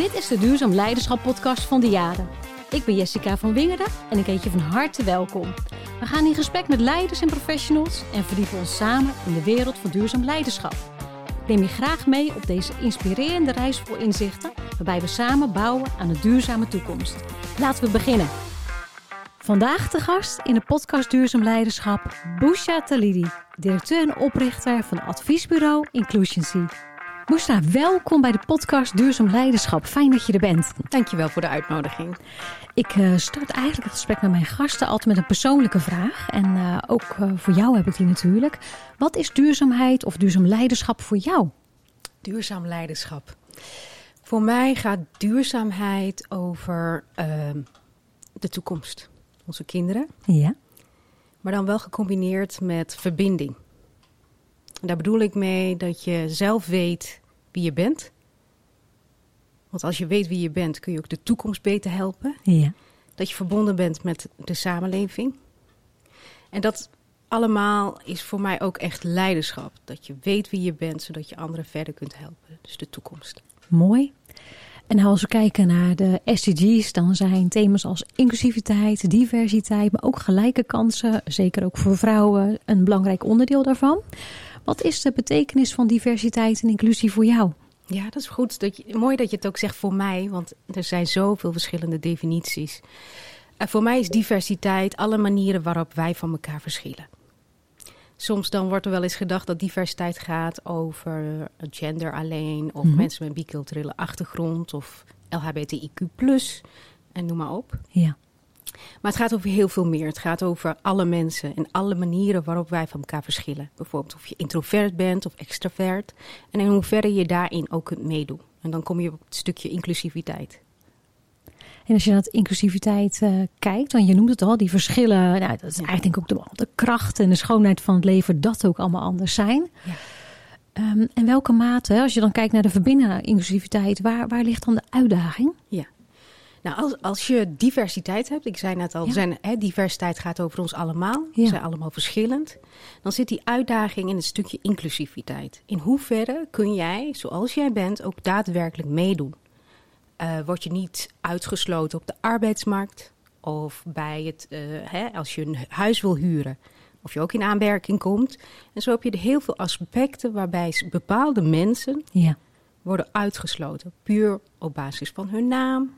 Dit is de Duurzaam Leiderschap podcast van de Jaren. Ik ben Jessica van Wingerden en ik heet je van harte welkom. We gaan in gesprek met leiders en professionals en verdiepen ons samen in de wereld van duurzaam leiderschap. Neem je graag mee op deze inspirerende reis vol inzichten, waarbij we samen bouwen aan een duurzame toekomst. Laten we beginnen. Vandaag te gast in de podcast Duurzaam Leiderschap Busha Talidi, directeur en oprichter van adviesbureau Inclusioncy. Boesra, welkom bij de podcast Duurzaam Leiderschap. Fijn dat je er bent. Dankjewel voor de uitnodiging. Ik uh, start eigenlijk het gesprek met mijn gasten altijd met een persoonlijke vraag. En uh, ook uh, voor jou heb ik die natuurlijk. Wat is duurzaamheid of duurzaam leiderschap voor jou? Duurzaam leiderschap. Voor mij gaat duurzaamheid over ehm, de toekomst. Onze kinderen. Ja. Maar dan wel gecombineerd met verbinding. En daar bedoel ik mee dat je zelf weet wie je bent. Want als je weet wie je bent, kun je ook de toekomst beter helpen. Ja. Dat je verbonden bent met de samenleving. En dat allemaal is voor mij ook echt leiderschap. Dat je weet wie je bent, zodat je anderen verder kunt helpen. Dus de toekomst. Mooi. En als we kijken naar de SDG's, dan zijn thema's als inclusiviteit, diversiteit, maar ook gelijke kansen, zeker ook voor vrouwen, een belangrijk onderdeel daarvan. Wat is de betekenis van diversiteit en inclusie voor jou? Ja, dat is goed. Dat je, mooi dat je het ook zegt voor mij, want er zijn zoveel verschillende definities. Uh, voor mij is diversiteit alle manieren waarop wij van elkaar verschillen. Soms dan wordt er wel eens gedacht dat diversiteit gaat over gender alleen, of mm -hmm. mensen met biculturele achtergrond, of LHBTIQ, en noem maar op. Ja. Maar het gaat over heel veel meer. Het gaat over alle mensen en alle manieren waarop wij van elkaar verschillen. Bijvoorbeeld of je introvert bent of extravert. En in hoeverre je daarin ook kunt meedoen. En dan kom je op het stukje inclusiviteit. En als je naar inclusiviteit uh, kijkt, want je noemt het al, die verschillen, nou, dat is eigenlijk denk ik ook de, de kracht en de schoonheid van het leven, dat ook allemaal anders zijn. Ja. Um, en welke mate, als je dan kijkt naar de verbinding naar inclusiviteit, waar, waar ligt dan de uitdaging? Ja. Nou, als, als je diversiteit hebt, ik zei net al, ja. zijn, hè, diversiteit gaat over ons allemaal, ja. we zijn allemaal verschillend. Dan zit die uitdaging in het stukje inclusiviteit. In hoeverre kun jij, zoals jij bent, ook daadwerkelijk meedoen? Uh, word je niet uitgesloten op de arbeidsmarkt of bij het, uh, hè, als je een huis wil huren, of je ook in aanmerking komt. En zo heb je heel veel aspecten waarbij bepaalde mensen ja. worden uitgesloten, puur op basis van hun naam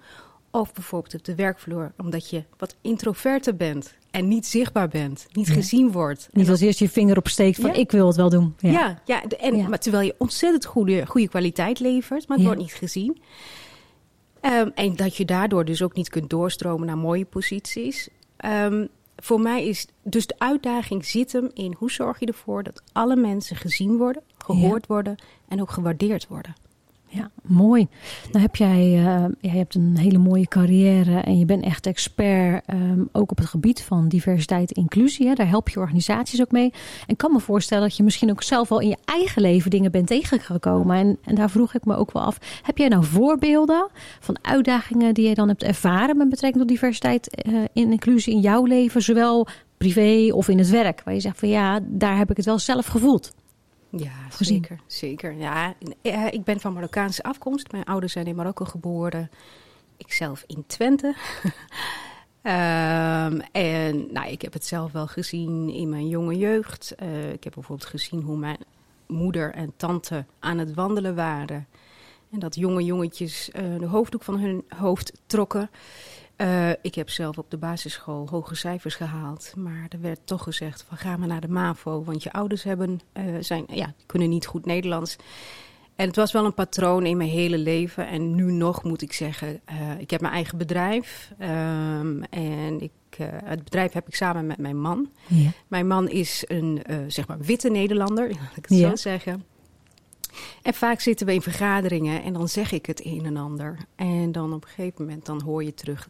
of bijvoorbeeld op de werkvloer, omdat je wat introverter bent en niet zichtbaar bent, niet ja. gezien wordt. Niet als eerst je vinger opsteekt van ja. ik wil het wel doen. Ja, ja, ja, en. Maar terwijl je ontzettend goede, goede kwaliteit levert, maar het wordt niet gezien. Um, en dat je daardoor dus ook niet kunt doorstromen naar mooie posities. Um, voor mij is dus de uitdaging zit hem in hoe zorg je ervoor dat alle mensen gezien worden, gehoord worden en ook gewaardeerd worden. Ja, mooi. Nou heb jij, uh, jij hebt een hele mooie carrière en je bent echt expert um, ook op het gebied van diversiteit en inclusie. Hè. Daar help je organisaties ook mee. En kan me voorstellen dat je misschien ook zelf wel in je eigen leven dingen bent tegengekomen. En, en daar vroeg ik me ook wel af, heb jij nou voorbeelden van uitdagingen die je dan hebt ervaren met betrekking tot diversiteit uh, en inclusie in jouw leven, zowel privé of in het werk? Waar je zegt van ja, daar heb ik het wel zelf gevoeld. Ja, zeker. zeker. Ja, ik ben van Marokkaanse afkomst. Mijn ouders zijn in Marokko geboren. Ikzelf in Twente. um, en nou, ik heb het zelf wel gezien in mijn jonge jeugd. Uh, ik heb bijvoorbeeld gezien hoe mijn moeder en tante aan het wandelen waren. En dat jonge jongetjes uh, de hoofddoek van hun hoofd trokken. Uh, ik heb zelf op de basisschool hoge cijfers gehaald. Maar er werd toch gezegd van ga maar naar de MAVO. Want je ouders hebben, uh, zijn, ja, kunnen niet goed Nederlands. En het was wel een patroon in mijn hele leven. En nu nog moet ik zeggen, uh, ik heb mijn eigen bedrijf. Um, en ik, het bedrijf heb ik samen met mijn man. Ja. Mijn man is een zeg maar witte Nederlander, laat ik het ja. zo zeggen. En vaak zitten we in vergaderingen en dan zeg ik het een en ander. En dan op een gegeven moment dan hoor je terug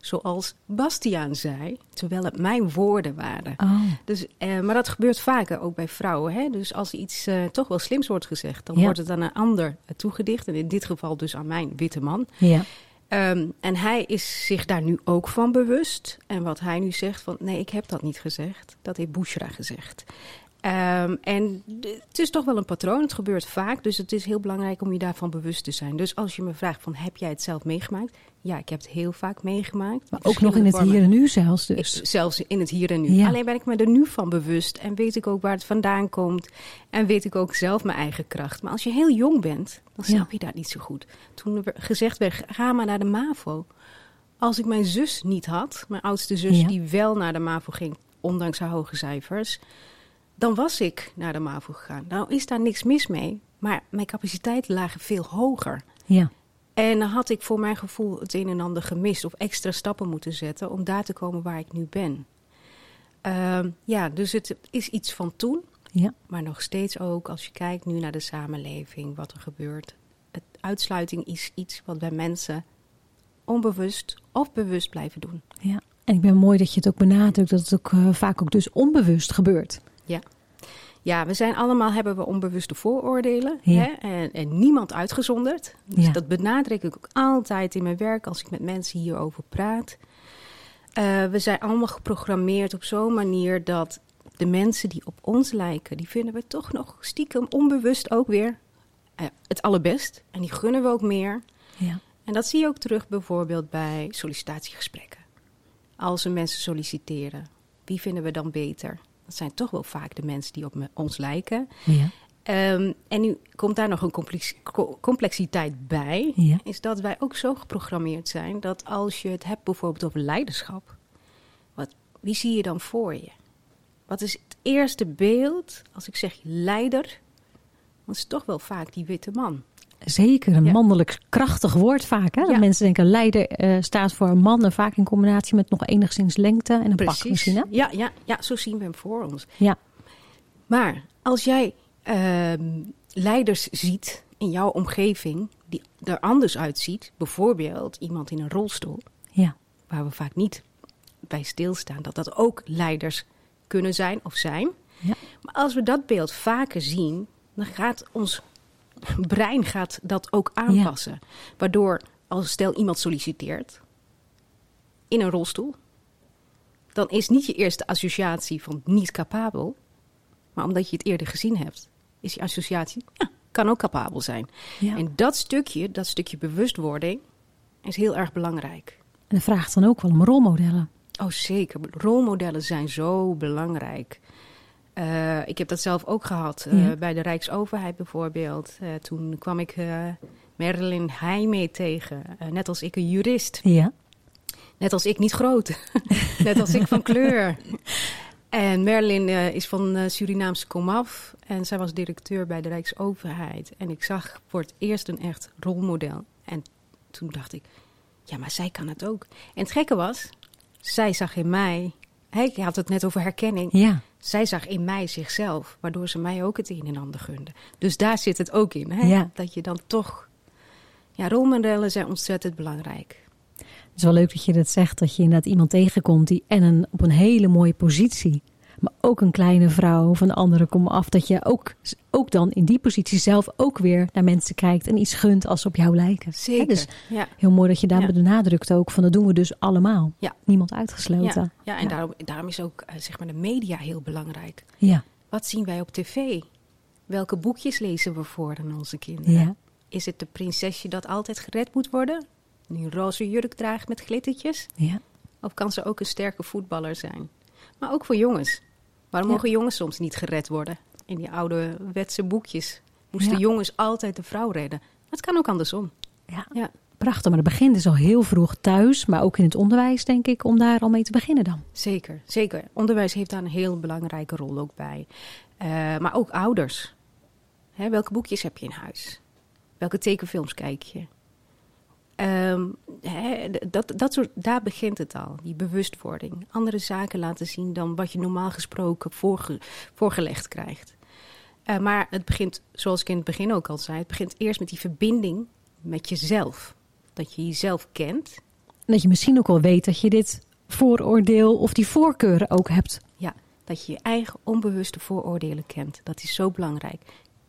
zoals Bastiaan zei, terwijl het mijn woorden waren. Oh. Dus, uh, maar dat gebeurt vaker ook bij vrouwen. Hè? Dus als iets uh, toch wel slims wordt gezegd, dan ja. wordt het aan een ander toegedicht. En in dit geval dus aan mijn witte man. Ja. Um, en hij is zich daar nu ook van bewust. En wat hij nu zegt van, nee, ik heb dat niet gezegd. Dat heeft Bushra gezegd. Ehm, en het is toch wel een patroon, het gebeurt vaak, dus het is heel belangrijk om je daarvan bewust te zijn. Dus als je me vraagt van, heb jij het zelf meegemaakt? Ja, ik heb het heel vaak meegemaakt. Maar ook nog in het hier en nu zelfs dus? Ik, zelfs in het hier en nu. Alleen ben ik me er nu van bewust en weet ik ook waar het vandaan komt. En weet ik ook zelf mijn eigen kracht. Maar als je heel jong bent, dan snap je dat niet zo goed. Toen er gezegd werd, ga maar naar de MAVO. Als ik mijn zus niet had, mijn oudste zus die wel naar de MAVO ging, ondanks haar hoge cijfers dan was ik naar de MAVO gegaan. Nou is daar niks mis mee, maar mijn capaciteiten lagen veel hoger. Ja. En dan had ik voor mijn gevoel het een en ander gemist of extra stappen moeten zetten om daar te komen waar ik nu ben. Ehm, ja, dus het is iets van toen, ja. maar nog steeds ook als je kijkt nu naar de samenleving, wat er gebeurt. Het, uitsluiting is iets wat bij mensen onbewust of bewust blijven doen. Ja, en ik ben mooi dat je het ook benadrukt dat het ook uh, vaak ook dus onbewust gebeurt. Ja. Ja, we zijn allemaal, hebben we onbewuste vooroordelen. Hè? En, en, niemand uitgezonderd. Dus dat benadruk ik ook altijd in mijn werk als ik met mensen hierover praat. Uh, we zijn allemaal geprogrammeerd op zo'n manier dat de mensen die op ons lijken, die vinden we toch nog stiekem onbewust ook weer uh, het allerbest. En die gunnen we ook meer. Ja. En dat zie je ook terug bijvoorbeeld bij sollicitatiegesprekken. Als we mensen solliciteren, wie vinden we dan beter? Dat zijn toch wel vaak de mensen die op me, ons lijken. Ja. Um, en nu komt daar nog een complex, complexiteit bij. Ja. Is dat wij ook zo geprogrammeerd zijn dat als je het hebt bijvoorbeeld over leiderschap. Wat, wie zie je dan voor je? Wat is het eerste beeld als ik zeg leider? Dan is toch wel vaak die witte man. Zeker, een mannelijk krachtig woord vaak. Hè? Ja. Mensen denken leider uh, staat voor een man, en vaak in combinatie met nog enigszins lengte en een Precies. pak misschien. Hè? Ja, ja, ja, zo zien we hem voor ons. Ja. Maar als jij uh, leiders ziet in jouw omgeving die er anders uitziet, bijvoorbeeld iemand in een rolstoel, ja. waar we vaak niet bij stilstaan, dat dat ook leiders kunnen zijn of zijn. Ja. Maar als we dat beeld vaker zien, dan gaat ons brein gaat dat ook aanpassen. Ja. Waardoor, als stel iemand solliciteert in een rolstoel, dan is niet je eerste associatie van niet capabel, maar omdat je het eerder gezien hebt, is je associatie, ja, kan ook capabel zijn. Ja. En dat stukje, dat stukje bewustwording, is heel erg belangrijk. En dat vraagt dan ook wel om rolmodellen. Oh zeker, rolmodellen zijn zo belangrijk. Uh, ik heb dat zelf ook gehad uh, Ja. bij de Rijksoverheid bijvoorbeeld. Uh, toen kwam ik Marilyn Heijmee tegen, net als ik een jurist. Ja. Net als ik niet groot, net als ik van kleur. En Marilyn is van Surinaamse komaf en zij was directeur bij de Rijksoverheid. En ik zag voor het eerst een echt rolmodel. En toen dacht ik, ja, maar zij kan het ook. En het gekke was, zij zag in mij, ik had het net over herkenning. Ja. Zij zag in mij zichzelf, waardoor ze mij ook het een en ander gunde. Dus daar zit het ook in, hè? Ja. dat je dan toch... Ja, rolmodellen zijn ontzettend belangrijk. Het is wel leuk dat je dat zegt, dat je inderdaad iemand tegenkomt die en een, op een hele mooie positie, maar ook een kleine vrouw van de andere kom af, dat je ook, ook dan in die positie zelf ook weer naar mensen kijkt en iets gunt als ze op jou lijken. Zeker, dus ja. heel mooi dat je daar Ja. benadrukt ook van dat doen we dus allemaal. Ja. Niemand uitgesloten. Ja, en Daarom, daarom is ook eh, zeg maar de media heel belangrijk. Ja. Wat zien wij op tv? Welke boekjes lezen we voor aan onze kinderen? Is het de prinsesje dat altijd gered moet worden? Die een roze jurk draagt met glittertjes? Ja. Of kan ze ook een sterke voetballer zijn? Maar ook voor jongens. Waarom Ja. mogen jongens soms niet gered worden? In die oude wetse boekjes moesten Ja. jongens altijd de vrouw redden. Maar het kan ook andersom. ja. Ja, Prachtig, maar dat begint dus al heel vroeg thuis, maar ook in het onderwijs denk ik, om daar al mee te beginnen dan. zeker, zeker. Onderwijs heeft daar een heel belangrijke rol ook bij. Eh, maar ook ouders. Hè, welke boekjes heb je in huis? Welke tekenfilms kijk je? Ehm, dat, dat soort, daar begint het al, die bewustwording. Andere zaken laten zien dan wat je normaal gesproken voorge, voorgelegd krijgt. Eh, maar het begint, zoals ik in het begin ook al zei, het begint eerst met die verbinding met jezelf. Dat je jezelf kent. En dat je misschien ook wel weet dat je dit vooroordeel of die voorkeuren ook hebt. Ja, dat je je eigen onbewuste vooroordelen kent. Dat is zo belangrijk.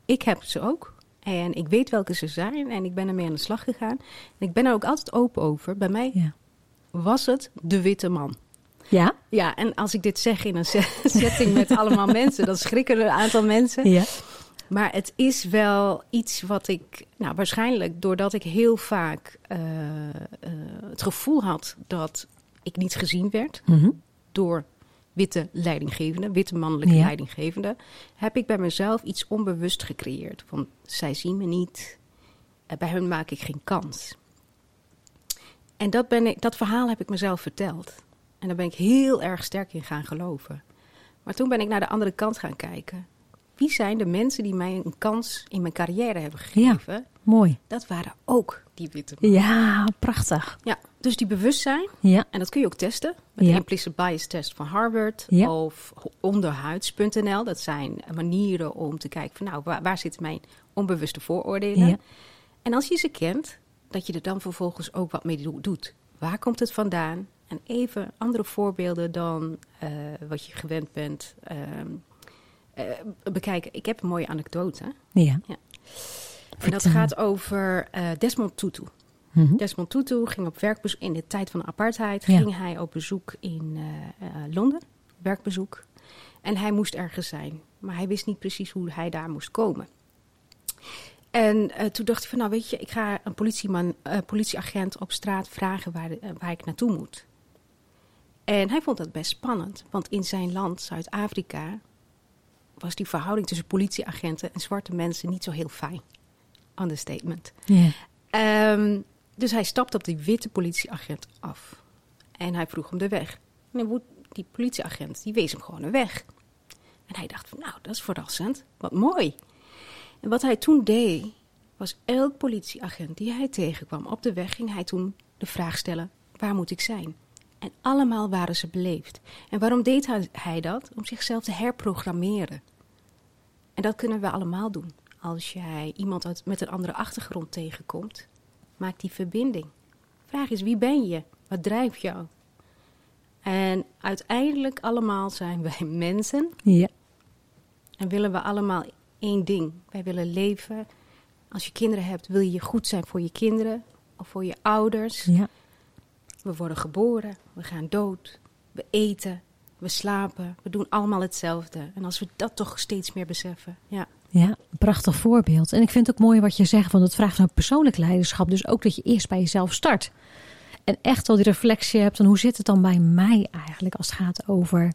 Ik heb ze ook. En ik weet welke ze zijn. En ik ben ermee aan de slag gegaan. En ik ben er ook altijd open over. Bij mij Ja. was het de witte man. Ja? Ja, en als ik dit zeg in een setting met allemaal mensen, dan schrikken er een aantal mensen. Ja. Maar het is wel iets wat ik, nou waarschijnlijk doordat ik heel vaak uh, uh, het gevoel had dat ik niet gezien werd Mm -hmm. door witte leidinggevende, witte mannelijke Ja. leidinggevende, heb ik bij mezelf iets onbewust gecreëerd. Van zij zien me niet, bij hun maak ik geen kans. En dat, ben ik, dat verhaal heb ik mezelf verteld. En daar ben ik heel erg sterk in gaan geloven. Maar toen ben ik naar de andere kant gaan kijken. Wie zijn de mensen die mij een kans in mijn carrière hebben gegeven? Mooi. Dat waren ook die witte. Ja, prachtig. Ja, dus die bewustzijn, Ja. en dat kun je ook testen met Ja. de implicit bias test van Harvard Ja. of onderhuids.nl. Dat zijn manieren om te kijken van nou, waar, waar zitten mijn onbewuste vooroordelen? Ja. En als je ze kent, dat je er dan vervolgens ook wat mee do- doet. Waar komt het vandaan? En even andere voorbeelden dan eh, wat je gewend bent. ehm, eh, bekijken. Ik heb een mooie anekdote. Ja. En dat gaat over eh, Desmond Tutu. Mhm. Desmond Tutu ging op werkbezoek in de tijd van de apartheid. Ja. Ging hij op bezoek in eh, eh, Londen, werkbezoek. En hij moest ergens zijn, maar hij wist niet precies hoe hij daar moest komen. En toen dacht hij van, nou weet je, ik ga een politieman, politieagent op straat vragen waar, de- waar ik naartoe moet. En hij vond dat best spannend, want in zijn land, Zuid-Afrika, was die verhouding tussen politieagenten en zwarte mensen niet zo heel fijn. Understatement. Ehm, dus hij stapte op die witte politieagent af. En hij vroeg hem de weg. En die politieagent die wees hem gewoon een weg. En hij dacht van, nou, dat is verrassend. Wat mooi. En wat hij toen deed, was elk politieagent die hij tegenkwam op de weg... ging hij toen de vraag stellen, waar moet ik zijn? En allemaal waren ze beleefd. En waarom deed hij dat? Om zichzelf te herprogrammeren. En dat kunnen we allemaal doen. Als jij iemand uit, met een andere achtergrond tegenkomt, maak die verbinding. Vraag eens, wie ben je? Wat drijft jou? En uiteindelijk allemaal zijn wij mensen Ja. en willen we allemaal één ding. Wij willen leven. Als je kinderen hebt, wil je goed zijn voor je kinderen of voor je ouders. Ja. We worden geboren, we gaan dood, we eten, we slapen, we doen allemaal hetzelfde. En als we dat toch steeds meer beseffen, ja. Ja, prachtig voorbeeld. En ik vind het ook mooi wat je zegt, want het vraagt naar persoonlijk leiderschap. Dus ook dat je eerst bij jezelf start. En echt wel die reflectie hebt. En hoe zit het dan bij mij eigenlijk als het gaat over,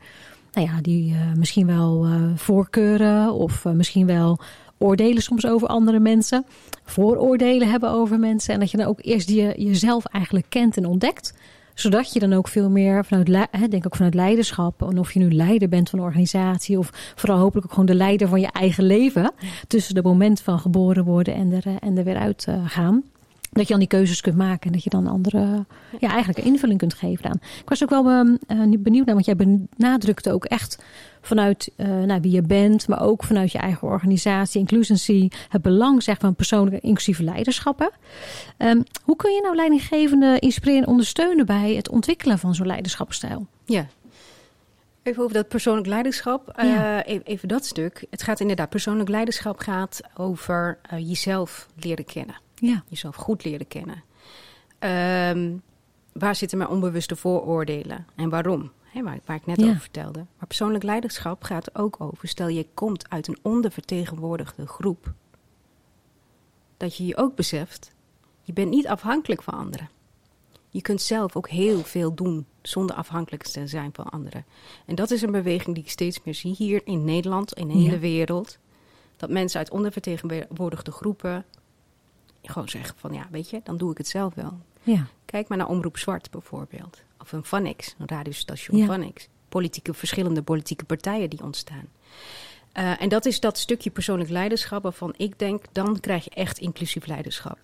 nou ja, die eh, misschien wel eh, voorkeuren of eh, misschien wel oordelen soms over andere mensen. Vooroordelen hebben over mensen. En dat je dan ook eerst je, jezelf eigenlijk kent en ontdekt zodat je dan ook veel meer vanuit, denk ook vanuit leiderschap. En of je nu leider bent van een organisatie. Of vooral hopelijk ook gewoon de leider van je eigen leven. Tussen de moment van geboren worden en er, eh, en er weer uit eh, gaan. Dat je dan die keuzes kunt maken. En dat je dan andere, ja, eigenlijk een invulling kunt geven aan. Ik was ook wel ehm, eh, benieuwd naar, want jij benadrukte ook echt vanuit eh, nou, wie je bent. Maar ook vanuit je eigen organisatie, inclusency. Het belang zeg, van persoonlijke inclusieve leiderschappen. Ehm, hoe kun je nou leidinggevende inspireren en ondersteunen bij het ontwikkelen van zo'n leiderschapsstijl? Ja. Even over dat persoonlijk leiderschap. Ja. Eh, even, even dat stuk. Het gaat inderdaad, persoonlijk leiderschap gaat over eh, jezelf leren kennen. Ja, Jezelf goed leren kennen. Ehm, waar zitten mijn onbewuste vooroordelen en waarom? Hè, waar, waar ik net Ja. over vertelde. Maar persoonlijk leiderschap gaat ook over, stel je komt uit een ondervertegenwoordigde groep, dat je je ook beseft, je bent niet afhankelijk van anderen. Je kunt zelf ook heel veel doen zonder afhankelijk te zijn van anderen. En dat is een beweging die ik steeds meer zie hier in Nederland, in de hele wereld. Dat mensen uit ondervertegenwoordigde groepen gewoon zeggen van ja, weet je, dan doe ik het zelf wel. ja, Kijk maar naar Omroep Zwart bijvoorbeeld. Of een Vanix, een radiostation Ja. Vanix. Politieke, verschillende politieke partijen die ontstaan. Eh, en dat is dat stukje persoonlijk leiderschap waarvan ik denk, dan krijg je echt inclusief leiderschap.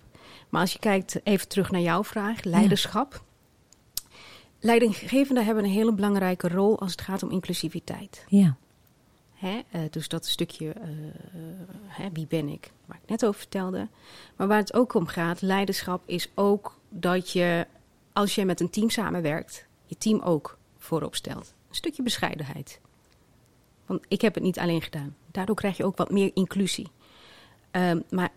Maar als je kijkt, even terug naar jouw vraag, leiderschap. Leidinggevenden hebben een hele belangrijke rol als het gaat om inclusiviteit. ja, Hè? eh, dus dat stukje, eh, hè, wie ben ik, waar ik net over vertelde. Maar waar het ook om gaat, leiderschap is ook dat je, als je met een team samenwerkt, je team ook voorop stelt. Een stukje bescheidenheid. Want ik heb het niet alleen gedaan. Daardoor krijg je ook wat meer inclusie. Ehm, maar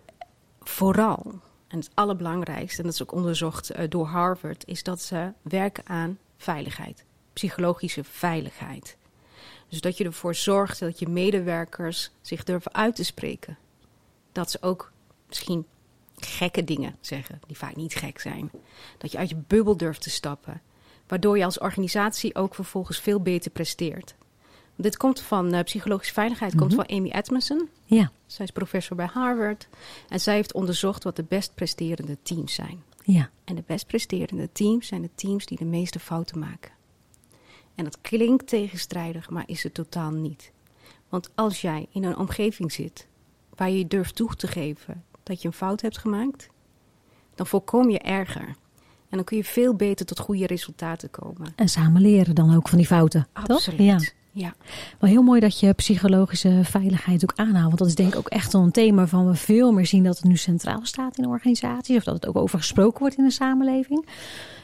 vooral, en het allerbelangrijkste, en dat is ook onderzocht eh, door Harvard, is dat ze werken aan veiligheid. psychologische veiligheid. Dus dat je ervoor zorgt dat je medewerkers zich durven uit te spreken. Dat ze ook misschien gekke dingen zeggen, die vaak niet gek zijn. Dat je uit je bubbel durft te stappen. Waardoor je als organisatie ook vervolgens veel beter presteert. Dit komt van uh, psychologische veiligheid, komt van Amy Edmondson. Ja. Zij is professor bij Harvard. En zij heeft onderzocht wat de best presterende teams zijn. Ja. En de best presterende teams zijn de teams die de meeste fouten maken. En dat klinkt tegenstrijdig, maar is het totaal niet. Want als jij in een omgeving zit waar je durft toe te geven dat je een fout hebt gemaakt, dan voorkom je erger. En dan kun je veel beter tot goede resultaten komen. En samen leren dan ook van die fouten. Absoluut. Toch? Ja. ja. Wel heel mooi dat je psychologische veiligheid ook aanhaalt. Want dat is denk ik ook echt een thema van we veel meer zien dat het nu centraal staat in organisaties. Of dat het ook over gesproken wordt in de samenleving.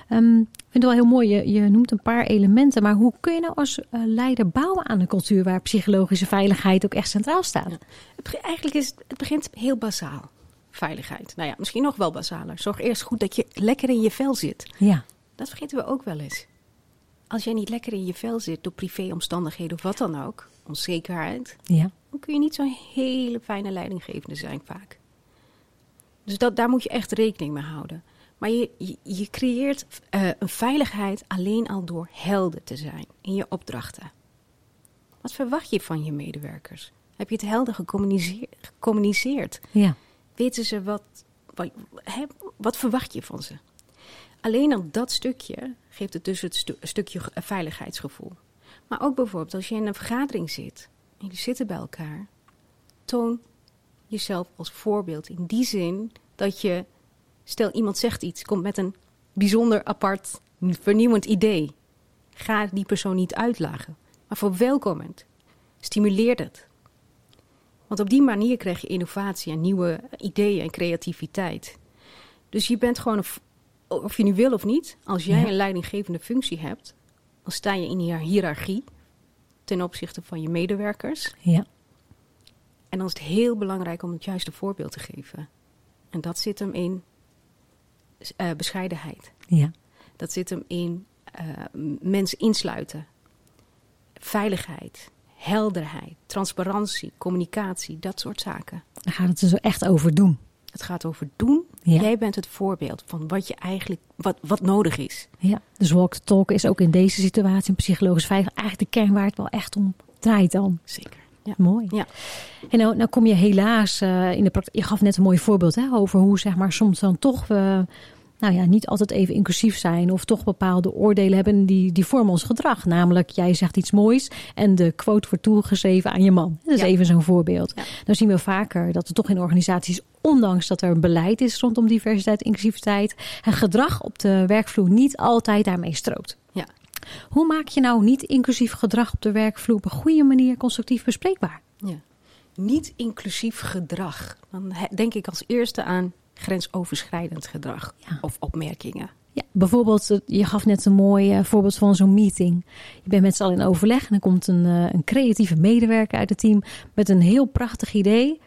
Um, ik vind het wel heel mooi, je, je, noemt een paar elementen. Maar hoe kun je nou als uh, leider bouwen aan een cultuur waar psychologische veiligheid ook echt centraal staat? Ja. Het, eigenlijk is het begint heel basaal. Veiligheid. Nou ja, misschien nog wel basaler. Zorg eerst goed dat je lekker in je vel zit. Ja. Dat vergeten we ook wel eens. Als jij niet lekker in je vel zit door privéomstandigheden of wat dan ook, onzekerheid, ja. dan kun je niet zo'n hele fijne leidinggevende zijn vaak. Dus dat, daar moet je echt rekening mee houden. Maar je, je, je creëert uh, een veiligheid alleen al door helder te zijn in je opdrachten. Wat verwacht je van je medewerkers? Heb je het helder gecommuniceerd? Ja. Weten ze wat, wat, hè, wat verwacht je van ze? Alleen al dat stukje geeft het dus het stu stukje veiligheidsgevoel. Maar ook bijvoorbeeld als je in een vergadering zit en jullie zitten bij elkaar, toon jezelf als voorbeeld in die zin dat je, stel iemand zegt iets, komt met een bijzonder apart, vernieuwend idee. Ga die persoon niet uitlagen, maar verwelkomend. Stimuleer het. Want op die manier krijg je innovatie en nieuwe ideeën en creativiteit. Dus je bent gewoon, of je nu wil of niet, als jij Ja. een leidinggevende functie hebt, dan sta je in die hiërarchie ten opzichte van je medewerkers. Ja. En dan is het heel belangrijk om het juiste voorbeeld te geven. En dat zit hem in eh, bescheidenheid. Ja. Dat zit hem in eh, mensen insluiten. Veiligheid, helderheid, transparantie, communicatie, dat soort zaken. Daar gaat het er zo echt over doen. Het gaat over doen. Ja. Jij bent het voorbeeld van wat je eigenlijk wat, wat nodig is. Ja. Dus walk the talk is ook in deze situatie, in psychologisch veilig, eigenlijk de kern waar het wel echt om draait dan. Zeker. Ja. Mooi. Ja. En nou, nou kom je helaas eh, in de praktijk. Je gaf net een mooi voorbeeld hè, over hoe zeg maar soms dan toch we nou ja, niet altijd even inclusief zijn of toch bepaalde oordelen hebben die, die vormen ons gedrag. Namelijk, jij zegt iets moois en de quote wordt toegeschreven aan je man. Dat is Ja. even zo'n voorbeeld. Ja. Dan zien we vaker dat er toch in organisaties, ondanks dat er een beleid is rondom diversiteit en inclusiviteit, het gedrag op de werkvloer niet altijd daarmee strookt. Ja. Hoe maak je nou niet inclusief gedrag op de werkvloer op een goede manier constructief bespreekbaar? Ja. Niet inclusief gedrag. Dan denk ik als eerste aan grensoverschrijdend gedrag Ja. of opmerkingen. Ja, bijvoorbeeld, eh, je gaf net een mooi eh, voorbeeld van zo'n meeting. Je bent met z'n allen in overleg en er komt een, eh, een creatieve medewerker uit het team met een heel prachtig idee.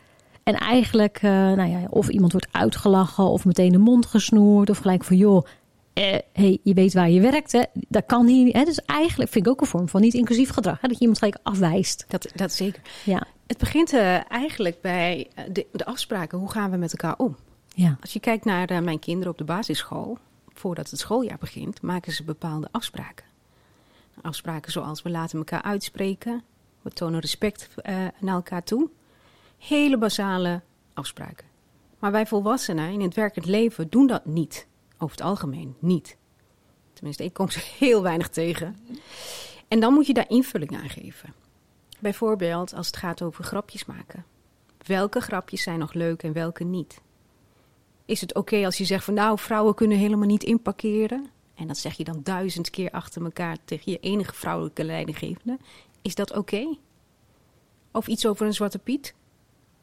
En eigenlijk, nou ja, of iemand wordt uitgelachen of meteen de mond gesnoerd of gelijk van joh, eh, hey, je weet waar je werkt, hè? dat kan niet. Hè? Dus eigenlijk vind ik ook een vorm van niet inclusief gedrag, hè? dat je iemand gelijk afwijst. Dat, dat zeker. Ja, Het begint eigenlijk bij de, de afspraken. Hoe gaan we met elkaar om? Ja, Als je kijkt naar eh, mijn kinderen op de basisschool, voordat het schooljaar begint, maken ze bepaalde afspraken. Afspraken zoals we laten elkaar uitspreken, we tonen respect eh, naar elkaar toe. Hele basale afspraken. Maar wij volwassenen in het werkend leven doen dat niet. Over het algemeen niet. Tenminste, ik kom ze heel weinig tegen. En dan moet je daar invulling aan geven. Bijvoorbeeld als het gaat over grapjes maken. Welke grapjes zijn nog leuk en welke niet? Is het oké als je zegt van nou, vrouwen kunnen helemaal niet inparkeren? En dat zeg je dan duizend keer achter elkaar tegen je enige vrouwelijke leidinggevende. Is dat oké? Of iets over een zwarte piet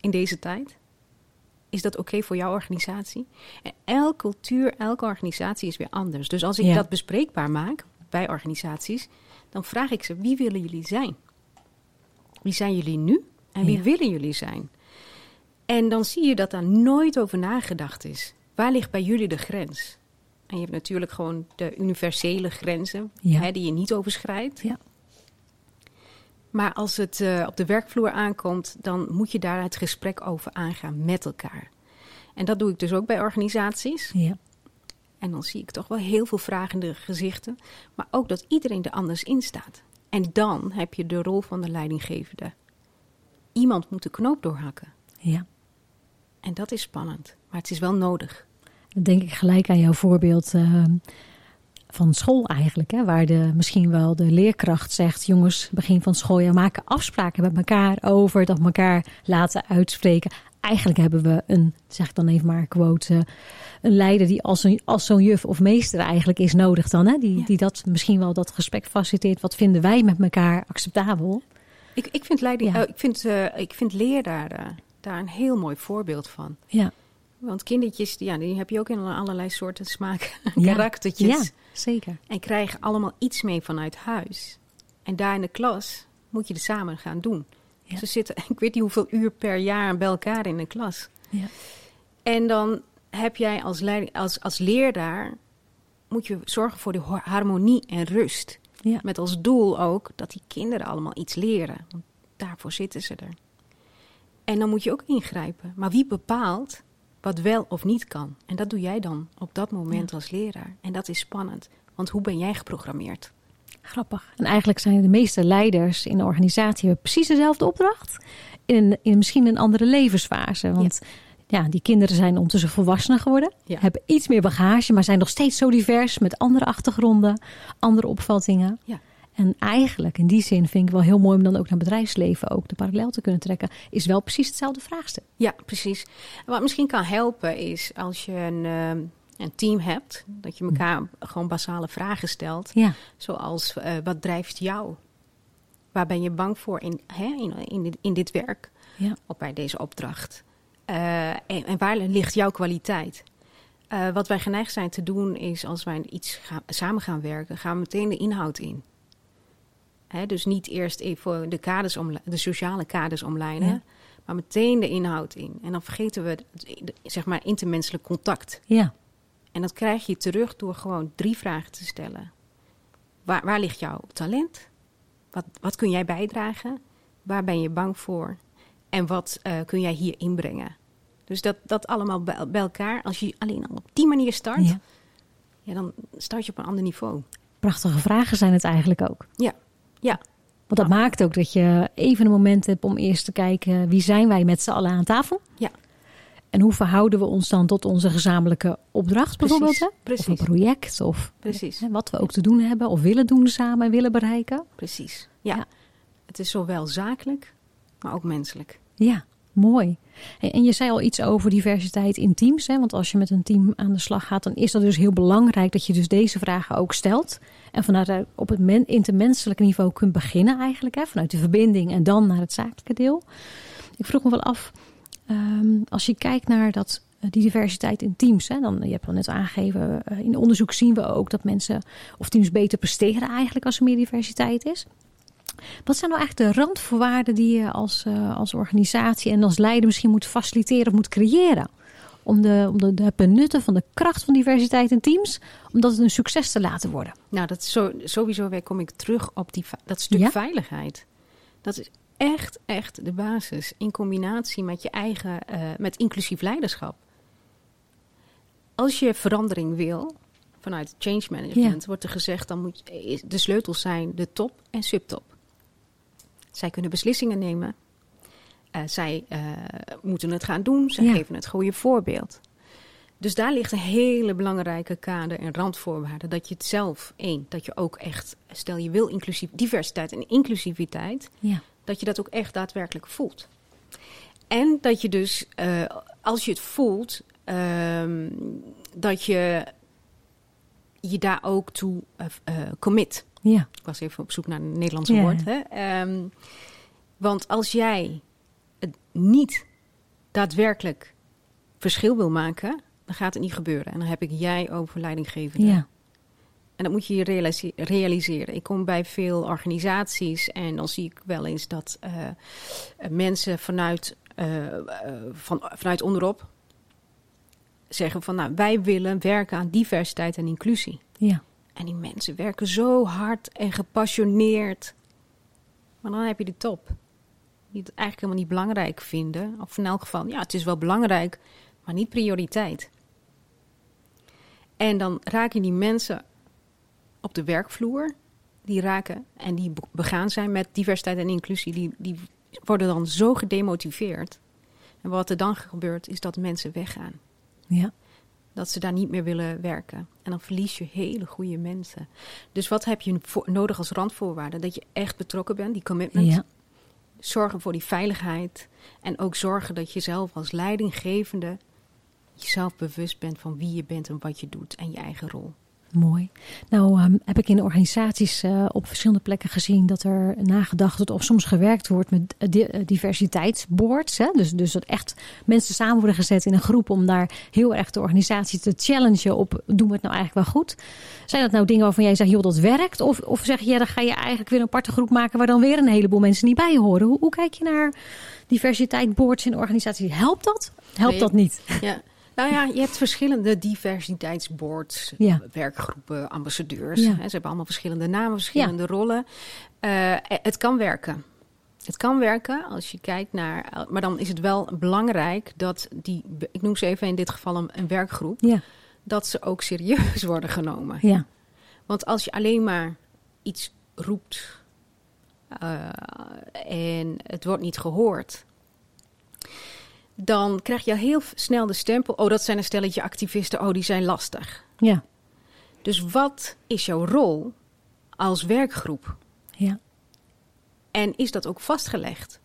in deze tijd? Is dat oké voor jouw organisatie? En elke cultuur, elke organisatie is weer anders. Dus als ik Ja. dat bespreekbaar maak bij organisaties, dan vraag ik ze: wie willen jullie zijn? Wie zijn jullie nu en wie Ja. willen jullie zijn? En dan zie je dat daar nooit over nagedacht is. Waar ligt bij jullie de grens? En je hebt natuurlijk gewoon de universele grenzen Ja. hè, die je niet overschrijdt. Ja. Maar als het eh, op de werkvloer aankomt, dan moet je daar het gesprek over aangaan met elkaar. En dat doe ik dus ook bij organisaties. Ja. En dan zie ik toch wel heel veel vragende gezichten. Maar ook dat iedereen er anders in staat. En dan heb je de rol van de leidinggevende. Iemand moet de knoop doorhakken. ja. En dat is spannend. Maar het is wel nodig. Dan denk ik gelijk aan jouw voorbeeld eh, van school eigenlijk. Hè, waar de, misschien wel de leerkracht zegt... jongens, begin van het schooljaar maken afspraken met elkaar... over dat elkaar laten uitspreken. Eigenlijk hebben we een, zeg ik dan even maar quote... eh, een leider die als, een, als zo'n juf of meester eigenlijk is nodig dan. Hè? Die, Ja. die dat misschien wel dat gesprek faciliteert. Wat vinden wij met elkaar acceptabel? Ik, ik, vind, leiding, Ja. eh, ik, vind, eh, ik vind leraren daar een heel mooi voorbeeld van. Ja, Want kindertjes, ja, die heb je ook in allerlei soorten smaak Ja. karaktertjes. ja zeker. En krijgen allemaal iets mee vanuit huis. En daar in de klas moet je het samen gaan doen. Ja. Ze zitten, ik weet niet hoeveel uur per jaar bij elkaar in de klas. Ja. En dan heb jij als, leiding, als, als leraar, moet je zorgen voor de harmonie en rust. Ja. Met als doel ook dat die kinderen allemaal iets leren. Want daarvoor zitten ze er. En dan moet je ook ingrijpen. Maar wie bepaalt wat wel of niet kan? En dat doe jij dan op dat moment als leraar. En dat is spannend. Want hoe ben jij geprogrammeerd? Grappig. En eigenlijk zijn de meeste leiders in de organisatie hebben precies dezelfde opdracht. In, in misschien een andere levensfase. Want ja. die kinderen zijn ondertussen volwassener geworden. Ja. Hebben iets meer bagage, maar zijn nog steeds zo divers met andere achtergronden, andere opvattingen. Ja. En eigenlijk in die zin vind ik wel heel mooi om dan ook naar bedrijfsleven ook de parallel te kunnen trekken. Is wel precies hetzelfde vraagstuk. Ja, precies. Wat misschien kan helpen is als je een, ehm, een team hebt, dat je elkaar gewoon basale vragen stelt. Ja, Zoals, eh, wat drijft jou? Waar ben je bang voor in, hè, in, in, dit, in dit werk ja, of bij deze opdracht? Eh, en, en waar ligt jouw kwaliteit? Eh, wat wij geneigd zijn te doen is, als wij iets gaan, samen gaan werken, gaan we meteen de inhoud in. Hè, dus niet eerst even de, kaders omle- de sociale kaders omlijnen, Ja. maar meteen de inhoud in. En dan vergeten we zeg maar intermenselijk contact. ja, En dat krijg je terug door gewoon drie vragen te stellen. Waar, waar ligt jouw talent? Wat, wat kun jij bijdragen? Waar ben je bang voor? En wat eh, kun jij hier inbrengen? Dus dat, dat allemaal bij, bij elkaar, als je alleen al op die manier start, ja. ja. dan start je op een ander niveau. Prachtige vragen zijn het eigenlijk ook. Ja, ja, Want dat maakt ook dat je even een moment hebt om eerst te kijken wie zijn wij met z'n allen aan tafel. Ja. En hoe verhouden we ons dan tot onze gezamenlijke opdracht bijvoorbeeld? Hè? Of een project of precies, hè, wat we ook te doen hebben of willen doen samen en willen bereiken. precies. Ja. Ja. het is zowel zakelijk, maar ook menselijk. Ja, mooi. En en je zei al iets over diversiteit in teams. Hè? Want als je met een team aan de slag gaat, dan is dat dus heel belangrijk dat je dus deze vragen ook stelt. En vanuit daar op het men, intermenselijke niveau kunt beginnen eigenlijk. Hè? Vanuit de verbinding en dan naar het zakelijke deel. Ik vroeg me wel af, ehm, als je kijkt naar dat, eh, die diversiteit in teams. Hè? Dan, je hebt al net aangegeven, eh, in onderzoek zien we ook dat mensen of teams beter presteren eigenlijk als er meer diversiteit is. Wat zijn nou eigenlijk de randvoorwaarden die je als, eh, als organisatie en als leider misschien moet faciliteren of moet creëren? Om, de, om de, de benutten van de kracht van diversiteit in teams, om dat een succes te laten worden. Nou, dat is zo, sowieso weer kom ik terug op die, dat stuk Ja? veiligheid. Dat is echt, echt de basis. In combinatie met je eigen, eh, met inclusief leiderschap. Als je verandering wil, vanuit change management, wordt er gezegd, dan moet de sleutels zijn de top en subtop. Zij kunnen beslissingen nemen. Eh, zij eh, moeten het gaan doen. Zij Ja. geven het goede voorbeeld. Dus daar ligt een hele belangrijke kader en randvoorwaarden. Dat je het zelf, één, dat je ook echt, stel je wil inclusief, diversiteit en inclusiviteit, Ja, dat je dat ook echt daadwerkelijk voelt. En dat je dus, eh, als je het voelt, ehm, dat je je daar ook toe commit. ja, Ik was even op zoek naar een Nederlandse Ja. woord. Hè? Ehm, want als jij niet daadwerkelijk verschil wil maken, dan gaat het niet gebeuren. En dan heb ik jij over leidinggevende. ja, En dat moet je je realise- realiseren. Ik kom bij veel organisaties en dan zie ik wel eens dat eh, mensen vanuit, eh, eh, van, vanuit onderop zeggen van nou, wij willen werken aan diversiteit en inclusie. Ja. En die mensen werken zo hard en gepassioneerd. Maar dan heb je de top. Die het eigenlijk helemaal niet belangrijk vinden. Of in elk geval, ja, het is wel belangrijk, maar niet prioriteit. En dan raken die mensen op de werkvloer, die raken en die begaan zijn met diversiteit en inclusie, die, die worden dan zo gedemotiveerd. En wat er dan gebeurt, is dat mensen weggaan. Ja. Dat ze daar niet meer willen werken. En dan verlies je hele goede mensen. Dus wat heb je nodig als randvoorwaarde? Dat je echt betrokken bent, die commitment. Ja. Zorgen voor die veiligheid. En ook zorgen dat je zelf als leidinggevende jezelf bewust bent van wie je bent en wat je doet en je eigen rol. Mooi. Nou um, heb ik in organisaties uh, op verschillende plekken gezien dat er nagedacht wordt of soms gewerkt wordt met di diversiteitsboards. Hè? Dus, dus dat echt mensen samen worden gezet in een groep om daar heel erg de organisatie te challengen op doen we het nou eigenlijk wel goed. Zijn dat nou dingen waarvan jij zegt joh dat werkt? Of, of zeg je ja, dan ga je eigenlijk weer een aparte groep maken waar dan weer een heleboel mensen niet bij horen. Hoe, hoe kijk je naar diversiteitsboards in organisaties? Helpt dat? Helpt dat niet? Ja. Nou ja, je hebt verschillende diversiteitsboards, Ja. werkgroepen, ambassadeurs. Ja. Hè, ze hebben allemaal verschillende namen, verschillende rollen. Eh, het kan werken. Het kan werken als je kijkt naar. Maar dan is het wel belangrijk dat die, ik noem ze even in dit geval een, een werkgroep, Ja, dat ze ook serieus worden genomen. ja, Want als je alleen maar iets roept eh, en het wordt niet gehoord, dan krijg je heel snel de stempel: oh, dat zijn een stelletje activisten, oh, die zijn lastig. ja, Dus wat is jouw rol als werkgroep? ja. En is dat ook vastgelegd?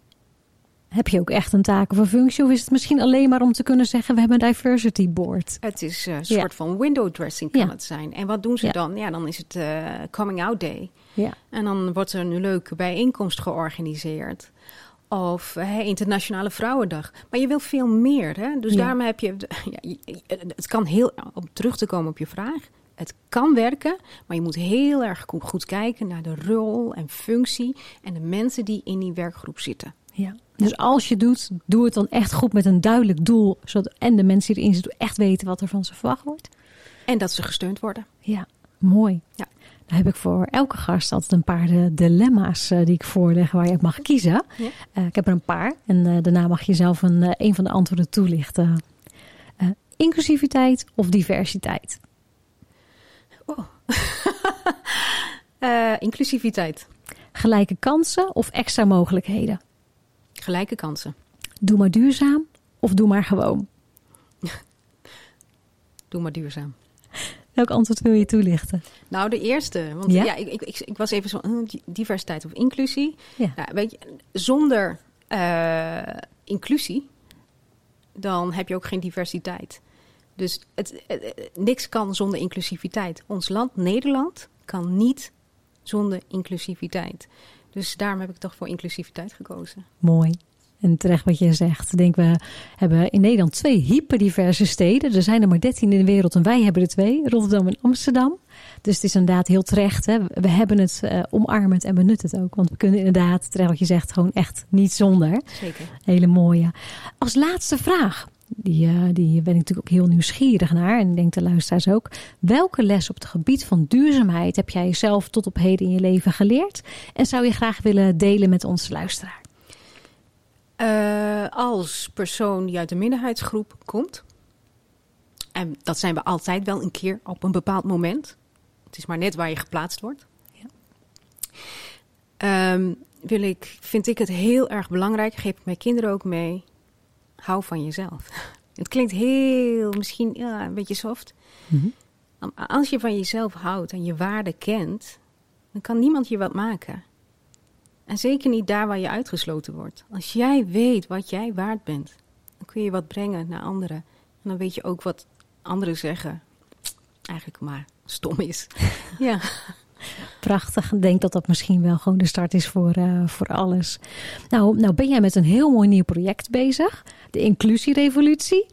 Heb je ook echt een taak of een functie? Of is het misschien alleen maar om te kunnen zeggen we hebben een diversity board? Het is een Ja. soort van window dressing kan Ja. het zijn. En wat doen ze Ja. dan? Ja, dan is het eh, coming out day. Ja, En dan wordt er een leuke bijeenkomst georganiseerd. Of hè, Internationale Vrouwendag. Maar je wil veel meer. Hè? Dus Ja. daarom heb je. Ja, je- het kan heel. Om terug te komen op je vraag. Het kan werken, maar je moet heel erg goed, goed kijken naar de rol en functie. En de mensen die in die werkgroep zitten. ja. Dus als je doet, doe het dan echt goed met een duidelijk doel. Zodat, en de mensen die erin zitten echt weten wat er van ze verwacht wordt. En dat ze gesteund worden. Ja, mooi. Ja. Heb ik voor elke gast altijd een paar de dilemma's eh, die ik voorleg waar je uit mag kiezen. Ja. Eh, ik heb er een paar en eh, daarna mag je zelf een, eh, een van de antwoorden toelichten. Eh, inclusiviteit of diversiteit? Eh, inclusiviteit. Gelijke kansen of extra mogelijkheden? Gelijke kansen. Doe maar duurzaam of doe maar gewoon? Doe maar duurzaam. Welk antwoord wil je toelichten? Nou, de eerste. Want Ja? ja, ik, ik, ik, ik was even zo. hm, di- diversiteit of inclusie. Ja. Nou, weet je, zonder eh, inclusie, dan heb je ook geen diversiteit. Dus het, het- het- niks kan zonder inclusiviteit. Ons land, Nederland, kan niet zonder inclusiviteit. Dus daarom heb ik toch voor inclusiviteit gekozen. Mooi. En terecht wat je zegt. Ik denk, we hebben in Nederland twee hyperdiverse steden. Er zijn er maar 13 in de wereld en wij hebben er twee. Rotterdam en Amsterdam. Dus het is inderdaad heel terecht. Hè? We hebben het eh, omarmend en benut het ook. Want we kunnen inderdaad, terecht wat je zegt, gewoon echt niet zonder. Zeker. Hele mooie. Als laatste vraag. Die, eh, die ben ik natuurlijk ook heel nieuwsgierig naar. En ik denk de luisteraars ook. Welke les op het gebied van duurzaamheid heb jij zelf tot op heden in je leven geleerd? En zou je graag willen delen met onze luisteraar? Eh, als persoon die uit de minderheidsgroep komt, en dat zijn we altijd wel een keer op een bepaald moment. Het is maar net waar je geplaatst wordt. Ja. Ehm, wil ik, vind ik het heel erg belangrijk, geef ik mijn kinderen ook mee. Hou van jezelf. Het klinkt heel, misschien ja, een beetje soft. Als je van jezelf houdt en je waarde kent, dan kan niemand je wat maken. En zeker niet daar waar je uitgesloten wordt. Als jij weet wat jij waard bent, dan kun je wat brengen naar anderen. En dan weet je ook wat anderen zeggen. Eigenlijk maar stom is. ja. Prachtig. Ik denk dat dat misschien wel gewoon de start is voor, eh, voor alles. Nou, nou ben jij met een heel mooi nieuw project bezig. De Inclusierevolutie.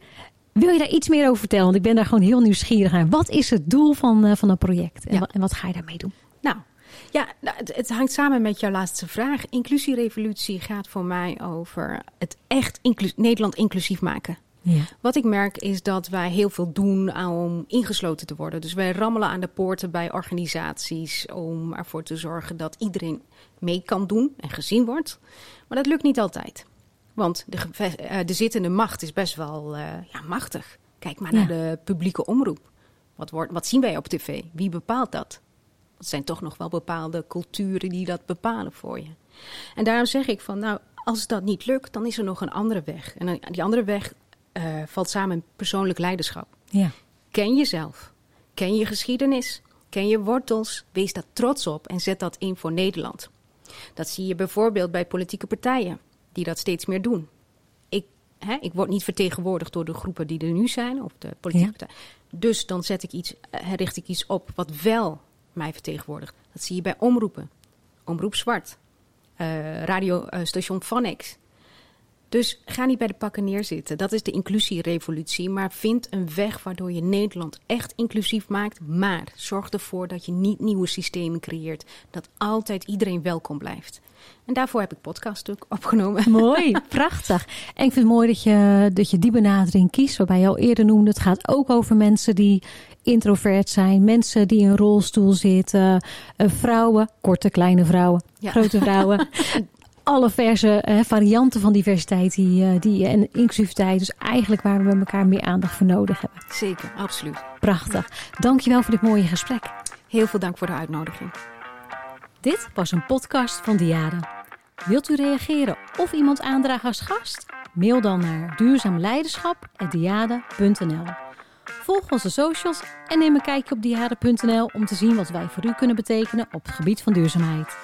Wil je daar iets meer over vertellen? Want ik ben daar gewoon heel nieuwsgierig naar. Wat is het doel van, eh, van dat project? En, Ja. wat, en wat ga je daarmee doen? Ja, nou, het, het hangt samen met jouw laatste vraag. Inclusierevolutie gaat voor mij over het echt inclu- Nederland inclusief maken. Ja. Wat ik merk is dat wij heel veel doen om ingesloten te worden. Dus wij rammelen aan de poorten bij organisaties om ervoor te zorgen dat iedereen mee kan doen en gezien wordt. Maar dat lukt niet altijd. Want de, geve- eh, de zittende macht is best wel eh, ja, machtig. Kijk maar Ja. naar de publieke omroep. Wat, wordt, wat zien wij op tv? Wie bepaalt dat? Het zijn toch nog wel bepaalde culturen die dat bepalen voor je. En daarom zeg ik van, nou, als dat niet lukt, dan is er nog een andere weg. En die andere weg eh, valt samen in persoonlijk leiderschap. Ja. Ken jezelf. Ken je geschiedenis. Ken je wortels. Wees daar trots op en zet dat in voor Nederland. Dat zie je bijvoorbeeld bij politieke partijen, die dat steeds meer doen. Ik, hè, ik word niet vertegenwoordigd door de groepen die er nu zijn, of de politieke Ja. partijen. Dus dan zet ik iets, eh, richt ik iets op wat wel mij vertegenwoordigt. Dat zie je bij omroepen. Omroep Zwart. eh radiostation Vanex. Dus ga niet bij de pakken neerzitten. Dat is de inclusierevolutie. Maar vind een weg waardoor je Nederland echt inclusief maakt. Maar zorg ervoor dat je niet nieuwe systemen creëert. Dat altijd iedereen welkom blijft. En daarvoor heb ik podcast ook opgenomen. Mooi, prachtig. En ik vind het mooi dat je, dat je die benadering kiest, waarbij je al eerder noemde. Het gaat ook over mensen die introvert zijn, mensen die in een rolstoel zitten, eh, vrouwen, korte, kleine vrouwen, Ja. grote vrouwen. Alle verse eh, varianten van diversiteit die, eh, die, en inclusiviteit. Dus eigenlijk waar we met elkaar meer aandacht voor nodig hebben. Zeker, absoluut. Prachtig. Dankjewel voor dit mooie gesprek. Heel veel dank voor de uitnodiging. Dit was een podcast van Diade. Wilt u reageren of iemand aandragen als gast? Mail dan naar duurzaamleiderschap.diade.nl Volg onze socials en neem een kijkje op diade.nl om te zien wat wij voor u kunnen betekenen op het gebied van duurzaamheid.